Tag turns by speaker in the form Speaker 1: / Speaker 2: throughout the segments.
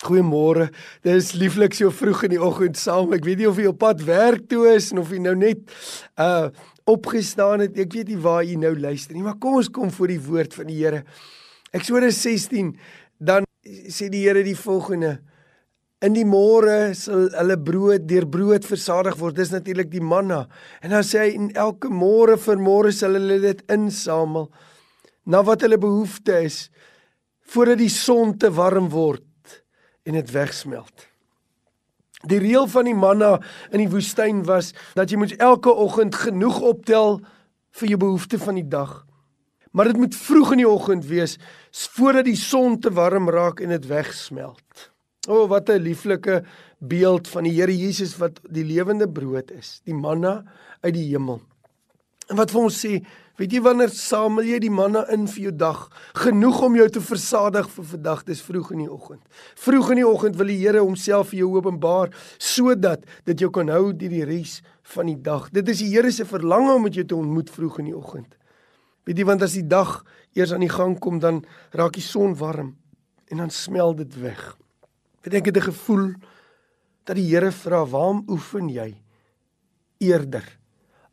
Speaker 1: Goeiemôre. Dit is lieflik so vroeg in die oggend saam. Ek weet nie of jy op pad werk toe is of jy nou net uh opgestaan het. Ek weet nie waar jy nou luister nie, maar kom ons kom voor die woord van die Here. Eksodus 16 dan sê die Here die volgende: In die môre sal hulle brood deur brood versadig word. Dis natuurlik die manna. En dan sê hy en elke môre vir môre sal hulle dit insamel na wat hulle behoefte is voordat die son te warm word en dit wegsmelt. Die reël van die manna in die woestyn was dat jy moet elke oggend genoeg optel vir jou behoefte van die dag. Maar dit moet vroeg in die oggend wees voordat die son te warm raak en dit wegsmelt. O, oh, wat 'n lieflike beeld van die Here Jesus wat die lewende brood is, die manna uit die hemel. En wat vir ons sê, Weet jy wanneer samel jy die manna in vir jou dag? Genoeg om jou te versadig vir vandag, dis vroeg in die oggend. Vroeg in die oggend wil die Here homself vir jou openbaar sodat dit jou kan hou deur die res van die dag. Dit is die Here se verlange om met jou te ontmoet vroeg in die oggend. Weet jy want as die dag eers aan die gang kom dan raak die son warm en dan smelt dit weg. Ek het 'n gevoel dat die Here vra, "Waarom oefen jy eerder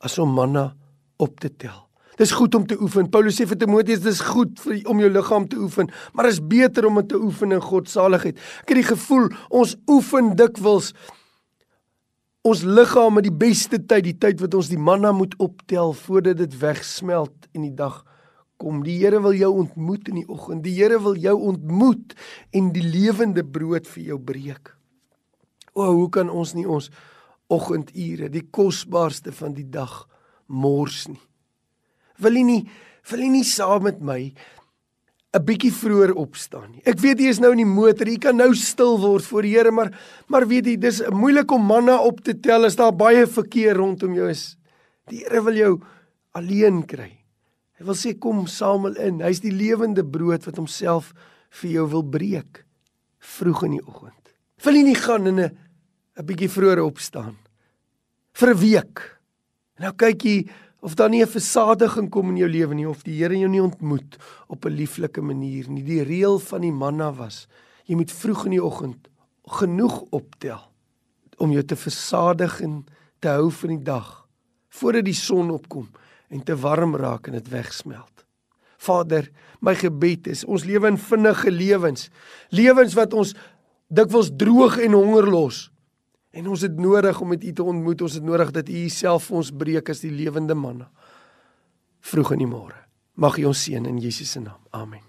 Speaker 1: as om manna op te tel?" Dis goed om te oefen. Paulus sê vir Timoteus dis goed vir om jou liggaam te oefen, maar is beter om dit te oefen in God se saligheid. Ek het die gevoel ons oefen dikwels ons liggaam met die beste tyd, die tyd wat ons die manna moet optel voordat dit wegsmelt in die dag kom. Die Here wil jou ontmoet in die oggend. Die Here wil jou ontmoet en die lewende brood vir jou breek. O, hoe kan ons nie ons oggendure, die kosbaarste van die dag mors nie? Wil jy nie wil jy nie saam met my 'n bietjie vroeër opstaan nie. Ek weet jy is nou in die motor, jy kan nou stil word voor die Here, maar maar weet jy, dis moeilik om manna op te tel as daar baie verkeer rondom jou is. Die Here wil jou alleen kry. Hy wil sê kom samel in. Hy's die lewende brood wat homself vir jou wil breek vroeg in die oggend. Wil jy nie gaan in 'n 'n bietjie vroeër opstaan vir 'n week? Nou kyk jy of daar nie 'n versadiging kom in jou lewe nie of die Here jou nie ontmoet op 'n lieflike manier nie. Die reël van die manna was jy moet vroeg in die oggend genoeg optel om jou te versadig en te hou vir die dag voordat die son opkom en te warm raak en dit wegsmelt. Vader, my gebed is ons lewe in vinnige lewens, lewens wat ons dikwels droog en honger los. En ons het nodig om met U te ontmoet. Ons het nodig dat U self vir ons breek as die lewende manna. Vroeg in die môre. Mag U ons seën in Jesus se naam. Amen.